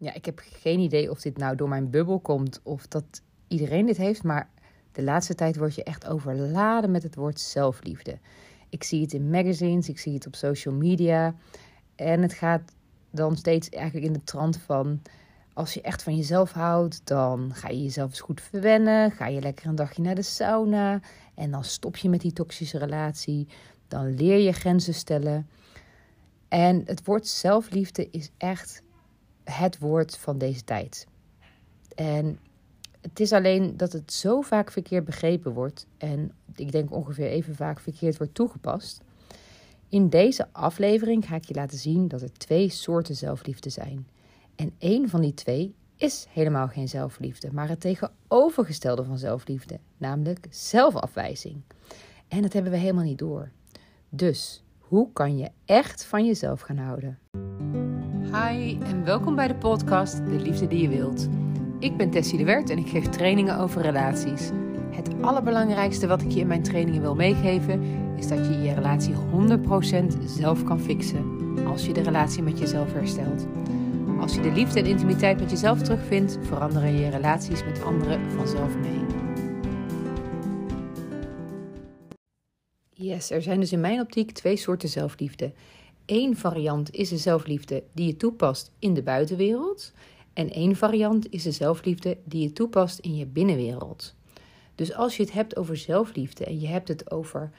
Ja, ik heb geen idee of dit nou door mijn bubbel komt of dat iedereen dit heeft, maar de laatste tijd word je echt overladen met het woord zelfliefde. Ik zie het in magazines, ik zie het op social media. En het gaat dan steeds eigenlijk in de trant van. Als je echt van jezelf houdt, dan ga je jezelf eens goed verwennen. Ga je lekker een dagje naar de sauna. En dan stop je met die toxische relatie. Dan leer je grenzen stellen. En het woord zelfliefde is echt het woord van deze tijd. En het is alleen dat het zo vaak verkeerd begrepen wordt. En ik denk ongeveer even vaak verkeerd wordt toegepast. In deze aflevering ga ik je laten zien dat er twee soorten zelfliefde zijn. En één van die twee is helemaal geen zelfliefde, maar het tegenovergestelde van zelfliefde, namelijk zelfafwijzing. En dat hebben we helemaal niet door. Dus hoe kan je echt van jezelf gaan houden? Hi en welkom bij de podcast De Liefde die je wilt. Ik ben Tessie de Wert en ik geef trainingen over relaties. Het allerbelangrijkste wat ik je in mijn trainingen wil meegeven is dat je je relatie 100% zelf kan fixen als je de relatie met jezelf herstelt. Als je de liefde en intimiteit met jezelf terugvindt, veranderen je relaties met anderen vanzelf mee. Yes, er zijn dus in mijn optiek twee soorten zelfliefde. Eén variant is de zelfliefde die je toepast in de buitenwereld. En één variant is de zelfliefde die je toepast in je binnenwereld. Dus als je het hebt over zelfliefde en je hebt het over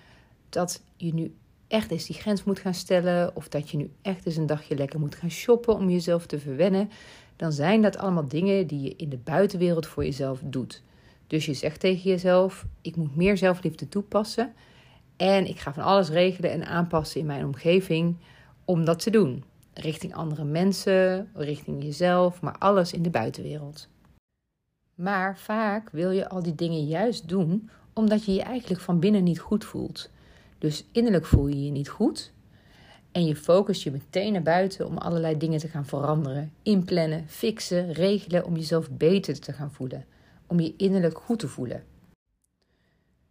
dat je nu echt eens die grens moet gaan stellen, of dat je nu echt eens een dagje lekker moet gaan shoppen om jezelf te verwennen, dan zijn dat allemaal dingen die je in de buitenwereld voor jezelf doet. Dus je zegt tegen jezelf: ik moet meer zelfliefde toepassen en ik ga van alles regelen en aanpassen in mijn omgeving om dat te doen. Richting andere mensen, richting jezelf, maar alles in de buitenwereld. Maar vaak wil je al die dingen juist doen omdat je je eigenlijk van binnen niet goed voelt. Dus innerlijk voel je je niet goed. En je focust je meteen naar buiten om allerlei dingen te gaan veranderen. Inplannen, fixen, regelen om jezelf beter te gaan voelen. Om je innerlijk goed te voelen.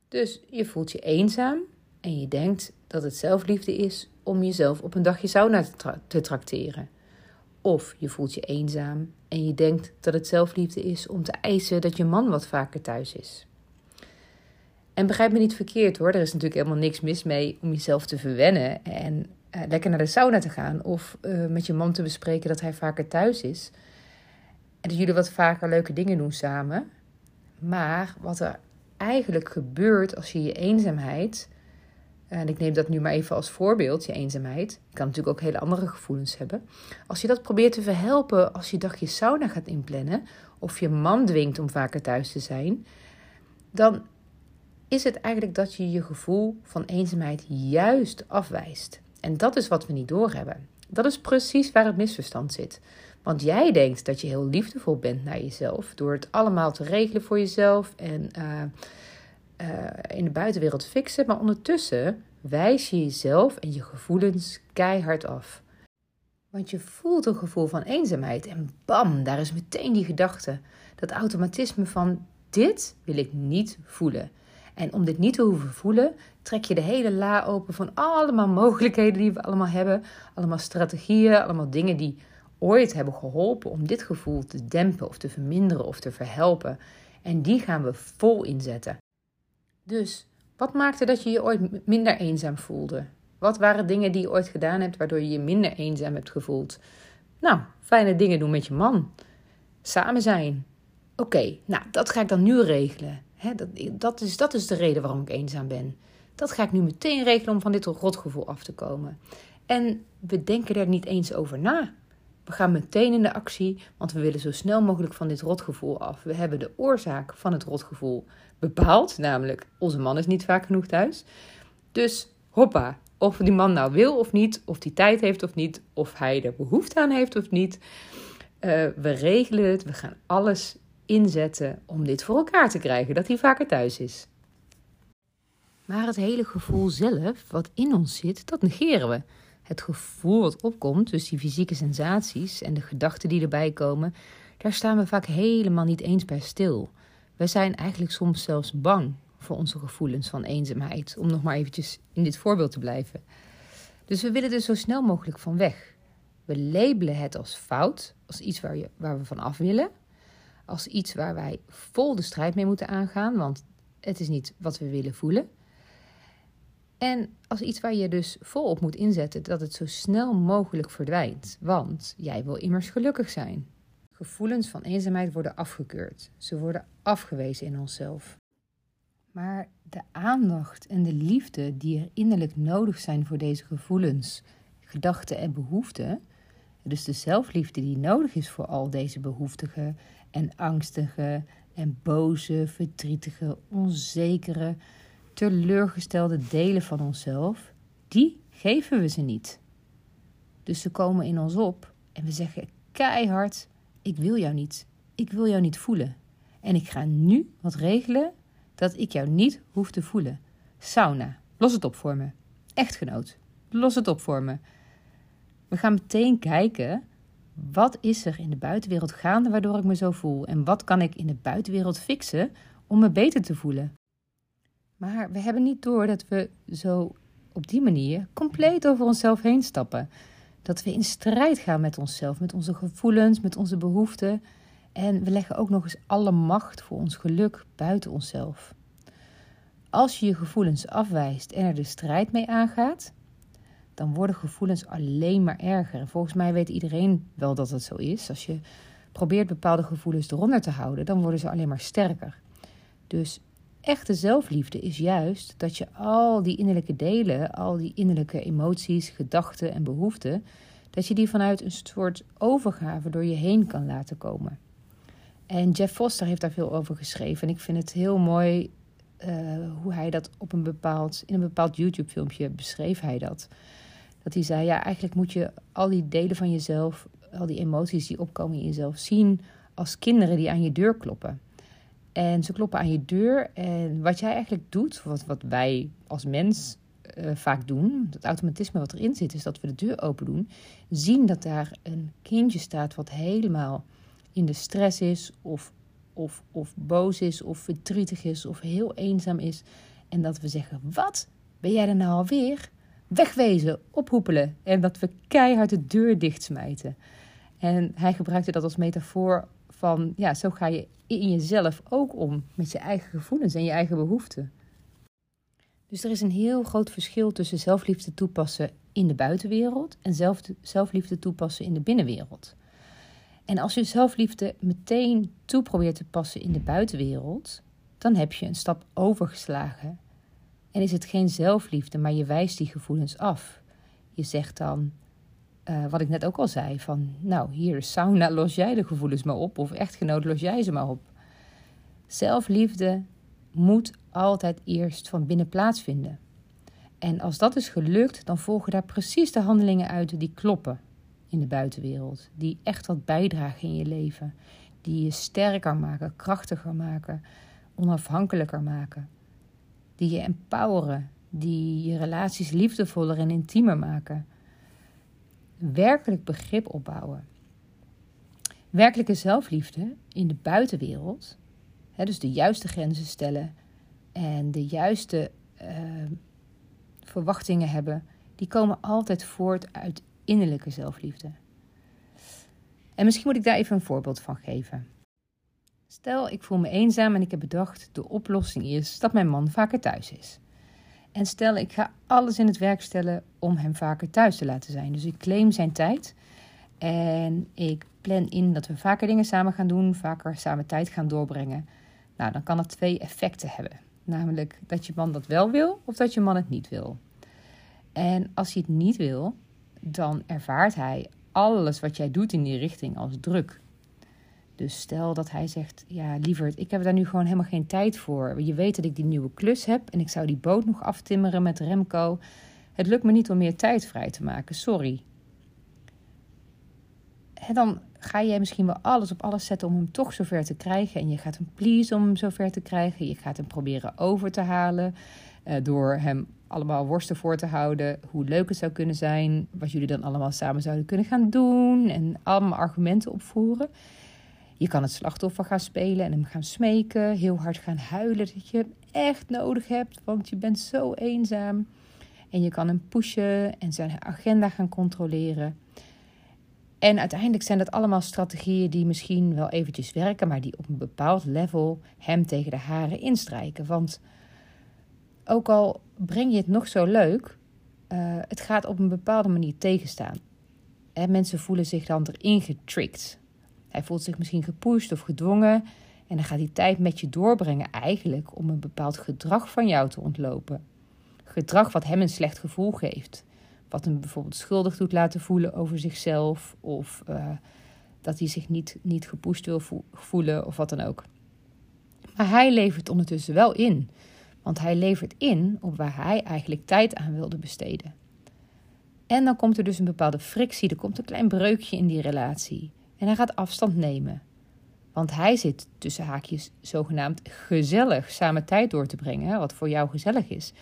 Dus je voelt je eenzaam en je denkt dat het zelfliefde is om jezelf op een dagje sauna te, tra te trakteren. Of je voelt je eenzaam en je denkt dat het zelfliefde is om te eisen dat je man wat vaker thuis is. En begrijp me niet verkeerd hoor, er is natuurlijk helemaal niks mis mee om jezelf te verwennen en uh, lekker naar de sauna te gaan of uh, met je man te bespreken dat hij vaker thuis is. En dat jullie wat vaker leuke dingen doen samen. Maar wat er eigenlijk gebeurt als je je eenzaamheid, en ik neem dat nu maar even als voorbeeld, je eenzaamheid. Je kan natuurlijk ook hele andere gevoelens hebben. Als je dat probeert te verhelpen als je dagje sauna gaat inplannen, of je man dwingt om vaker thuis te zijn, dan is het eigenlijk dat je je gevoel van eenzaamheid juist afwijst. En dat is wat we niet doorhebben. Dat is precies waar het misverstand zit. Want jij denkt dat je heel liefdevol bent naar jezelf door het allemaal te regelen voor jezelf en uh, uh, in de buitenwereld fixen, maar ondertussen wijs je jezelf en je gevoelens keihard af. Want je voelt een gevoel van eenzaamheid en bam, daar is meteen die gedachte. Dat automatisme van dit wil ik niet voelen. En om dit niet te hoeven voelen, trek je de hele la open van allemaal mogelijkheden die we allemaal hebben. Allemaal strategieën, allemaal dingen die ooit hebben geholpen om dit gevoel te dempen of te verminderen of te verhelpen. En die gaan we vol inzetten. Dus wat maakte dat je je ooit minder eenzaam voelde? Wat waren dingen die je ooit gedaan hebt waardoor je je minder eenzaam hebt gevoeld? Nou, fijne dingen doen met je man. Samen zijn. Oké, nou, dat ga ik dan nu regelen dat, dat, is, dat is de reden waarom ik eenzaam ben. Dat ga ik nu meteen regelen om van dit rotgevoel af te komen. En we denken er niet eens over na. We gaan meteen in de actie, want we willen zo snel mogelijk van dit rotgevoel af. We hebben de oorzaak van het rotgevoel bepaald, namelijk onze man is niet vaak genoeg thuis. Dus hoppa, of die man nou wil of niet, of die tijd heeft of niet, of hij er behoefte aan heeft of niet. Uh, we regelen het, we gaan alles inzetten om dit voor elkaar te krijgen, dat hij vaker thuis is. Maar het hele gevoel zelf, wat in ons zit, dat negeren we. Het gevoel wat opkomt, dus die fysieke sensaties en de gedachten die erbij komen, daar staan we vaak helemaal niet eens bij stil. We zijn eigenlijk soms zelfs bang voor onze gevoelens van eenzaamheid, om nog maar eventjes in dit voorbeeld te blijven. Dus we willen er zo snel mogelijk van weg. We labelen het als fout, als iets waar, je, waar we van af willen, als iets waar wij vol de strijd mee moeten aangaan, want het is niet wat we willen voelen. En als iets waar je dus volop moet inzetten, dat het zo snel mogelijk verdwijnt, want jij wil immers gelukkig zijn. Gevoelens van eenzaamheid worden afgekeurd. Ze worden afgewezen in onszelf. Maar de aandacht en de liefde die er innerlijk nodig zijn voor deze gevoelens, gedachten en behoeften, dus de zelfliefde die nodig is voor al deze behoeftige en angstige en boze, verdrietige, onzekere, teleurgestelde delen van onszelf, die geven we ze niet. Dus ze komen in ons op en we zeggen keihard: Ik wil jou niet. Ik wil jou niet voelen. En ik ga nu wat regelen dat ik jou niet hoef te voelen. Sauna, los het op voor me. Echtgenoot, los het op voor me. We gaan meteen kijken wat is er in de buitenwereld gaande waardoor ik me zo voel en wat kan ik in de buitenwereld fixen om me beter te voelen. Maar we hebben niet door dat we zo op die manier compleet over onszelf heen stappen. Dat we in strijd gaan met onszelf, met onze gevoelens, met onze behoeften. En we leggen ook nog eens alle macht voor ons geluk buiten onszelf. Als je je gevoelens afwijst en er de strijd mee aangaat, dan worden gevoelens alleen maar erger. En volgens mij weet iedereen wel dat het zo is. Als je probeert bepaalde gevoelens eronder te houden, dan worden ze alleen maar sterker. Dus echte zelfliefde is juist dat je al die innerlijke delen, al die innerlijke emoties, gedachten en behoeften, dat je die vanuit een soort overgave door je heen kan laten komen. En Jeff Foster heeft daar veel over geschreven. En ik vind het heel mooi uh, hoe hij dat op een bepaald, in een bepaald YouTube-filmpje beschreef hij dat. Dat hij zei, ja, eigenlijk moet je al die delen van jezelf, al die emoties die opkomen in jezelf, zien als kinderen die aan je deur kloppen. En ze kloppen aan je deur. En wat jij eigenlijk doet, wat, wat wij als mens uh, vaak doen, dat automatisme wat erin zit, is dat we de deur open doen. Zien dat daar een kindje staat wat helemaal in de stress is, of, of, of boos is, of verdrietig is, of heel eenzaam is. En dat we zeggen: Wat? Ben jij er nou alweer? Wegwezen, ophoepelen. En dat we keihard de deur dichtsmijten. En hij gebruikte dat als metafoor van: ja, zo ga je in jezelf ook om met je eigen gevoelens en je eigen behoeften. Dus er is een heel groot verschil tussen zelfliefde toepassen in de buitenwereld en zelf, zelfliefde toepassen in de binnenwereld. En als je zelfliefde meteen toe probeert te passen in de buitenwereld, dan heb je een stap overgeslagen. En is het geen zelfliefde, maar je wijst die gevoelens af. Je zegt dan, uh, wat ik net ook al zei, van nou hier sauna, los jij de gevoelens maar op, of echtgenoot, los jij ze maar op. Zelfliefde moet altijd eerst van binnen plaatsvinden. En als dat is gelukt, dan volgen daar precies de handelingen uit die kloppen in de buitenwereld. Die echt wat bijdragen in je leven. Die je sterker maken, krachtiger maken, onafhankelijker maken. Die je empoweren, die je relaties liefdevoller en intiemer maken. Werkelijk begrip opbouwen. Werkelijke zelfliefde in de buitenwereld, hè, dus de juiste grenzen stellen en de juiste uh, verwachtingen hebben, die komen altijd voort uit innerlijke zelfliefde. En misschien moet ik daar even een voorbeeld van geven. Stel, ik voel me eenzaam en ik heb bedacht: de oplossing is dat mijn man vaker thuis is. En stel, ik ga alles in het werk stellen om hem vaker thuis te laten zijn. Dus ik claim zijn tijd en ik plan in dat we vaker dingen samen gaan doen, vaker samen tijd gaan doorbrengen. Nou, dan kan dat twee effecten hebben. Namelijk dat je man dat wel wil of dat je man het niet wil. En als hij het niet wil, dan ervaart hij alles wat jij doet in die richting als druk. Dus stel dat hij zegt: Ja, lieverd, ik heb daar nu gewoon helemaal geen tijd voor. Je weet dat ik die nieuwe klus heb en ik zou die boot nog aftimmeren met Remco. Het lukt me niet om meer tijd vrij te maken, sorry. En dan ga jij misschien wel alles op alles zetten om hem toch zover te krijgen. En je gaat hem please om hem zover te krijgen. Je gaat hem proberen over te halen. Uh, door hem allemaal worsten voor te houden. Hoe leuk het zou kunnen zijn. Wat jullie dan allemaal samen zouden kunnen gaan doen. En allemaal argumenten opvoeren. Je kan het slachtoffer gaan spelen en hem gaan smeken. Heel hard gaan huilen dat je hem echt nodig hebt. Want je bent zo eenzaam. En je kan hem pushen en zijn agenda gaan controleren. En uiteindelijk zijn dat allemaal strategieën die misschien wel eventjes werken, maar die op een bepaald level hem tegen de haren instrijken. Want ook al breng je het nog zo leuk, uh, het gaat op een bepaalde manier tegenstaan. En mensen voelen zich dan erin getricked. Hij voelt zich misschien gepusht of gedwongen. En dan gaat hij tijd met je doorbrengen, eigenlijk om een bepaald gedrag van jou te ontlopen. Gedrag wat hem een slecht gevoel geeft. Wat hem bijvoorbeeld schuldig doet laten voelen over zichzelf. Of uh, dat hij zich niet, niet gepusht wil voelen of wat dan ook. Maar hij levert ondertussen wel in. Want hij levert in op waar hij eigenlijk tijd aan wilde besteden. En dan komt er dus een bepaalde frictie, er komt een klein breukje in die relatie. En hij gaat afstand nemen. Want hij zit tussen haakjes zogenaamd gezellig samen tijd door te brengen, wat voor jou gezellig is.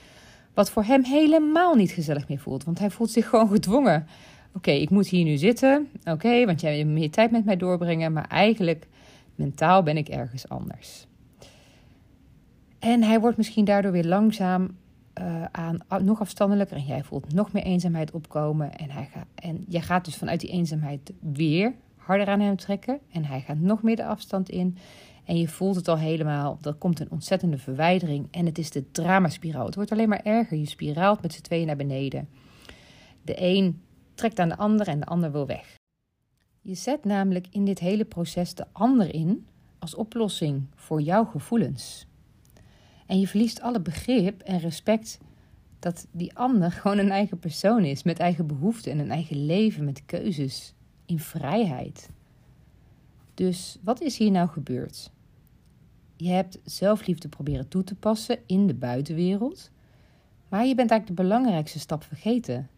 Wat voor hem helemaal niet gezellig meer voelt, want hij voelt zich gewoon gedwongen. Oké, ik moet hier nu zitten, oké, want jij wil meer tijd met mij doorbrengen, maar eigenlijk mentaal ben ik ergens anders. En hij wordt misschien daardoor weer langzaam uh, aan nog afstandelijker en jij voelt nog meer eenzaamheid opkomen. En, hij en jij gaat dus vanuit die eenzaamheid weer harder aan hem trekken en hij gaat nog meer de afstand in. En je voelt het al helemaal. Er komt een ontzettende verwijdering. En het is de dramaspiraal. Het wordt alleen maar erger. Je spiraalt met z'n tweeën naar beneden. De een trekt aan de ander en de ander wil weg. Je zet namelijk in dit hele proces de ander in als oplossing voor jouw gevoelens. En je verliest alle begrip en respect dat die ander gewoon een eigen persoon is, met eigen behoeften en een eigen leven, met keuzes, in vrijheid. Dus wat is hier nou gebeurd? Je hebt zelfliefde proberen toe te passen in de buitenwereld, maar je bent eigenlijk de belangrijkste stap vergeten,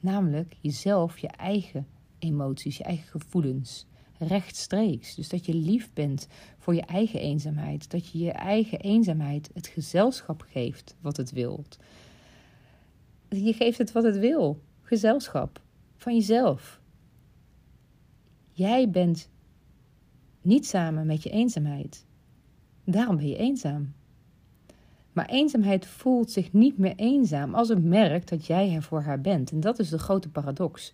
namelijk jezelf, je eigen emoties, je eigen gevoelens rechtstreeks. Dus dat je lief bent voor je eigen eenzaamheid. Dat je je eigen eenzaamheid het gezelschap geeft wat het wilt. Je geeft het wat het wil. Gezelschap van jezelf. Jij bent niet samen met je eenzaamheid. Daarom ben je eenzaam. Maar eenzaamheid voelt zich niet meer eenzaam als het merkt dat jij er voor haar bent. En dat is de grote paradox.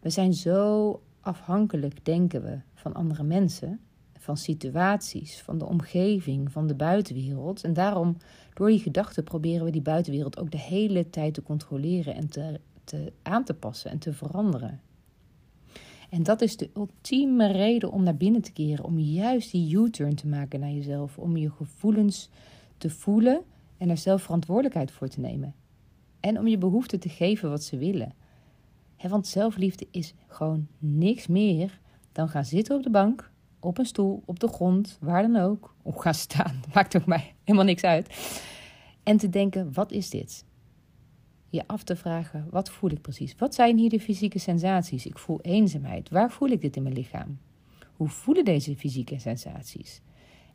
We zijn zo afhankelijk, denken we, van andere mensen, van situaties, van de omgeving, van de buitenwereld. En daarom, door die gedachten, proberen we die buitenwereld ook de hele tijd te controleren en te, te aan te passen en te veranderen. En dat is de ultieme reden om naar binnen te keren, om juist die U-turn te maken naar jezelf, om je gevoelens te voelen en er zelf verantwoordelijkheid voor te nemen. En om je behoeften te geven wat ze willen. want zelfliefde is gewoon niks meer dan gaan zitten op de bank, op een stoel, op de grond, waar dan ook. Of gaan staan, maakt ook mij helemaal niks uit. En te denken, wat is dit? Je af te vragen: wat voel ik precies? Wat zijn hier de fysieke sensaties? Ik voel eenzaamheid. Waar voel ik dit in mijn lichaam? Hoe voelen deze fysieke sensaties?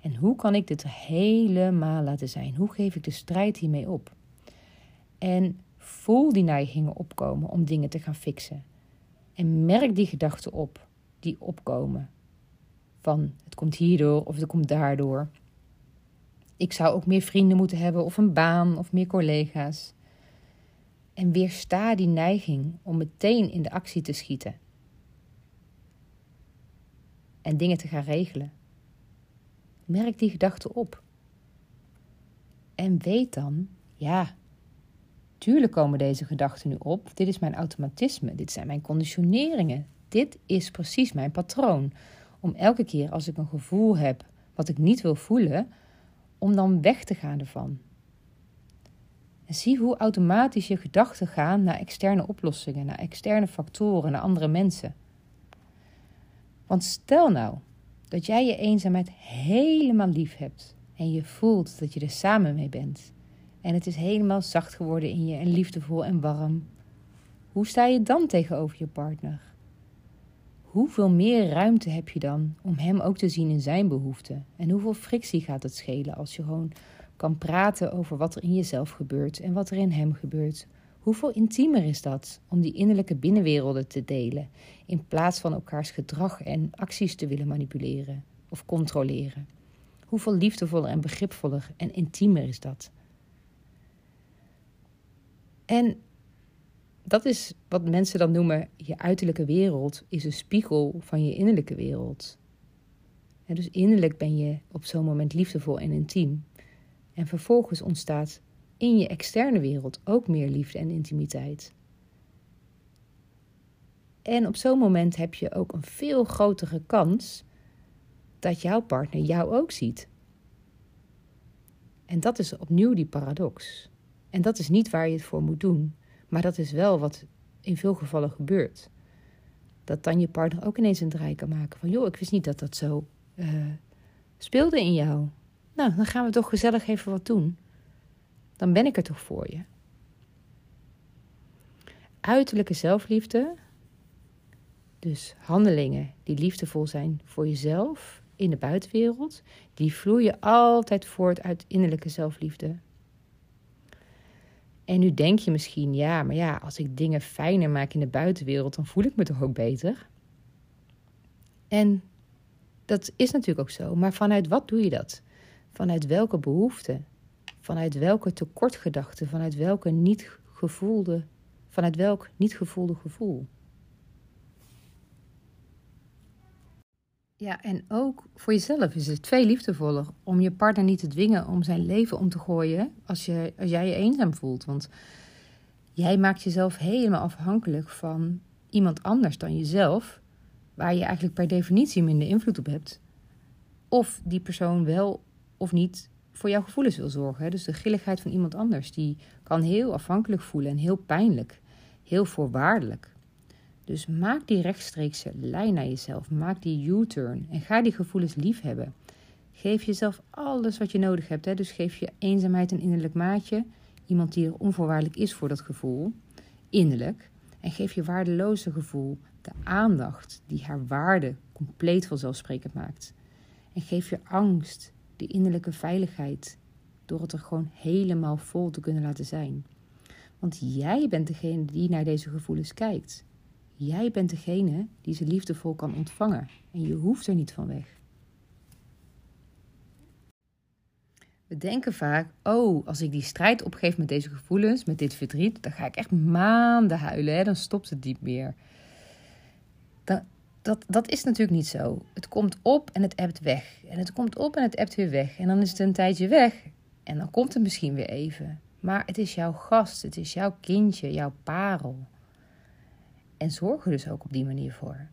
En hoe kan ik dit helemaal laten zijn? Hoe geef ik de strijd hiermee op? En voel die neigingen opkomen om dingen te gaan fixen. En merk die gedachten op die opkomen. Van het komt hierdoor of het komt daardoor. Ik zou ook meer vrienden moeten hebben of een baan of meer collega's. En weersta die neiging om meteen in de actie te schieten. En dingen te gaan regelen. Merk die gedachten op. En weet dan, ja, tuurlijk komen deze gedachten nu op. Dit is mijn automatisme, dit zijn mijn conditioneringen. Dit is precies mijn patroon. Om elke keer als ik een gevoel heb wat ik niet wil voelen, om dan weg te gaan ervan. En zie hoe automatisch je gedachten gaan naar externe oplossingen, naar externe factoren, naar andere mensen. Want stel nou dat jij je eenzaamheid helemaal lief hebt en je voelt dat je er samen mee bent. En het is helemaal zacht geworden in je en liefdevol en warm. Hoe sta je dan tegenover je partner? Hoeveel meer ruimte heb je dan om hem ook te zien in zijn behoeften? En hoeveel frictie gaat het schelen als je gewoon kan praten over wat er in jezelf gebeurt en wat er in hem gebeurt. Hoeveel intiemer is dat om die innerlijke binnenwerelden te delen, in plaats van elkaars gedrag en acties te willen manipuleren of controleren? Hoeveel liefdevoller en begripvoller en intiemer is dat? En dat is wat mensen dan noemen: je uiterlijke wereld is een spiegel van je innerlijke wereld. En dus innerlijk ben je op zo'n moment liefdevol en intiem. En vervolgens ontstaat in je externe wereld ook meer liefde en intimiteit. En op zo'n moment heb je ook een veel grotere kans dat jouw partner jou ook ziet. En dat is opnieuw die paradox. En dat is niet waar je het voor moet doen, maar dat is wel wat in veel gevallen gebeurt. Dat dan je partner ook ineens een draai kan maken van: joh, ik wist niet dat dat zo uh, speelde in jou. Nou, dan gaan we toch gezellig even wat doen. Dan ben ik er toch voor je. Uiterlijke zelfliefde, dus handelingen die liefdevol zijn voor jezelf in de buitenwereld, die vloeien altijd voort uit innerlijke zelfliefde. En nu denk je misschien, ja, maar ja, als ik dingen fijner maak in de buitenwereld, dan voel ik me toch ook beter. En dat is natuurlijk ook zo, maar vanuit wat doe je dat? Vanuit welke behoefte? Vanuit welke tekortgedachte? Vanuit welke niet gevoelde, vanuit welk niet gevoelde gevoel? Ja, en ook voor jezelf is het veel liefdevoller om je partner niet te dwingen om zijn leven om te gooien als, je, als jij je eenzaam voelt. Want jij maakt jezelf helemaal afhankelijk van iemand anders dan jezelf, waar je eigenlijk per definitie minder invloed op hebt. Of die persoon wel of niet voor jouw gevoelens wil zorgen. Dus de grilligheid van iemand anders, die kan heel afhankelijk voelen en heel pijnlijk, heel voorwaardelijk. Dus maak die rechtstreekse lijn naar jezelf. Maak die U-turn en ga die gevoelens lief hebben. Geef jezelf alles wat je nodig hebt. Dus geef je eenzaamheid een innerlijk maatje. Iemand die er onvoorwaardelijk is voor dat gevoel. Innerlijk. En geef je waardeloze gevoel de aandacht die haar waarde compleet vanzelfsprekend maakt. En geef je angst de innerlijke veiligheid door het er gewoon helemaal vol te kunnen laten zijn. Want jij bent degene die naar deze gevoelens kijkt. Jij bent degene die ze liefdevol kan ontvangen en je hoeft er niet van weg. We denken vaak, oh, als ik die strijd opgeef met deze gevoelens, met dit verdriet, dan ga ik echt maanden huilen, dan stopt het niet meer. Dat, dat, dat is natuurlijk niet zo. Het komt op en het ebt weg. En het komt op en het ebt weer weg. En dan is het een tijdje weg. En dan komt het misschien weer even. Maar het is jouw gast, het is jouw kindje, jouw parel. En zorg er dus ook op die manier voor.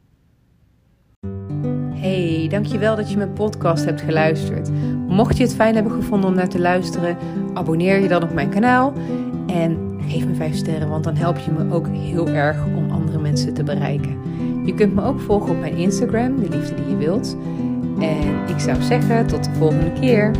Hey, dankjewel dat je mijn podcast hebt geluisterd. Mocht je het fijn hebben gevonden om naar te luisteren, abonneer je dan op mijn kanaal en geef me 5 sterren, want dan help je me ook heel erg om andere mensen te bereiken. Je kunt me ook volgen op mijn Instagram, de liefde die je wilt. En ik zou zeggen, tot de volgende keer.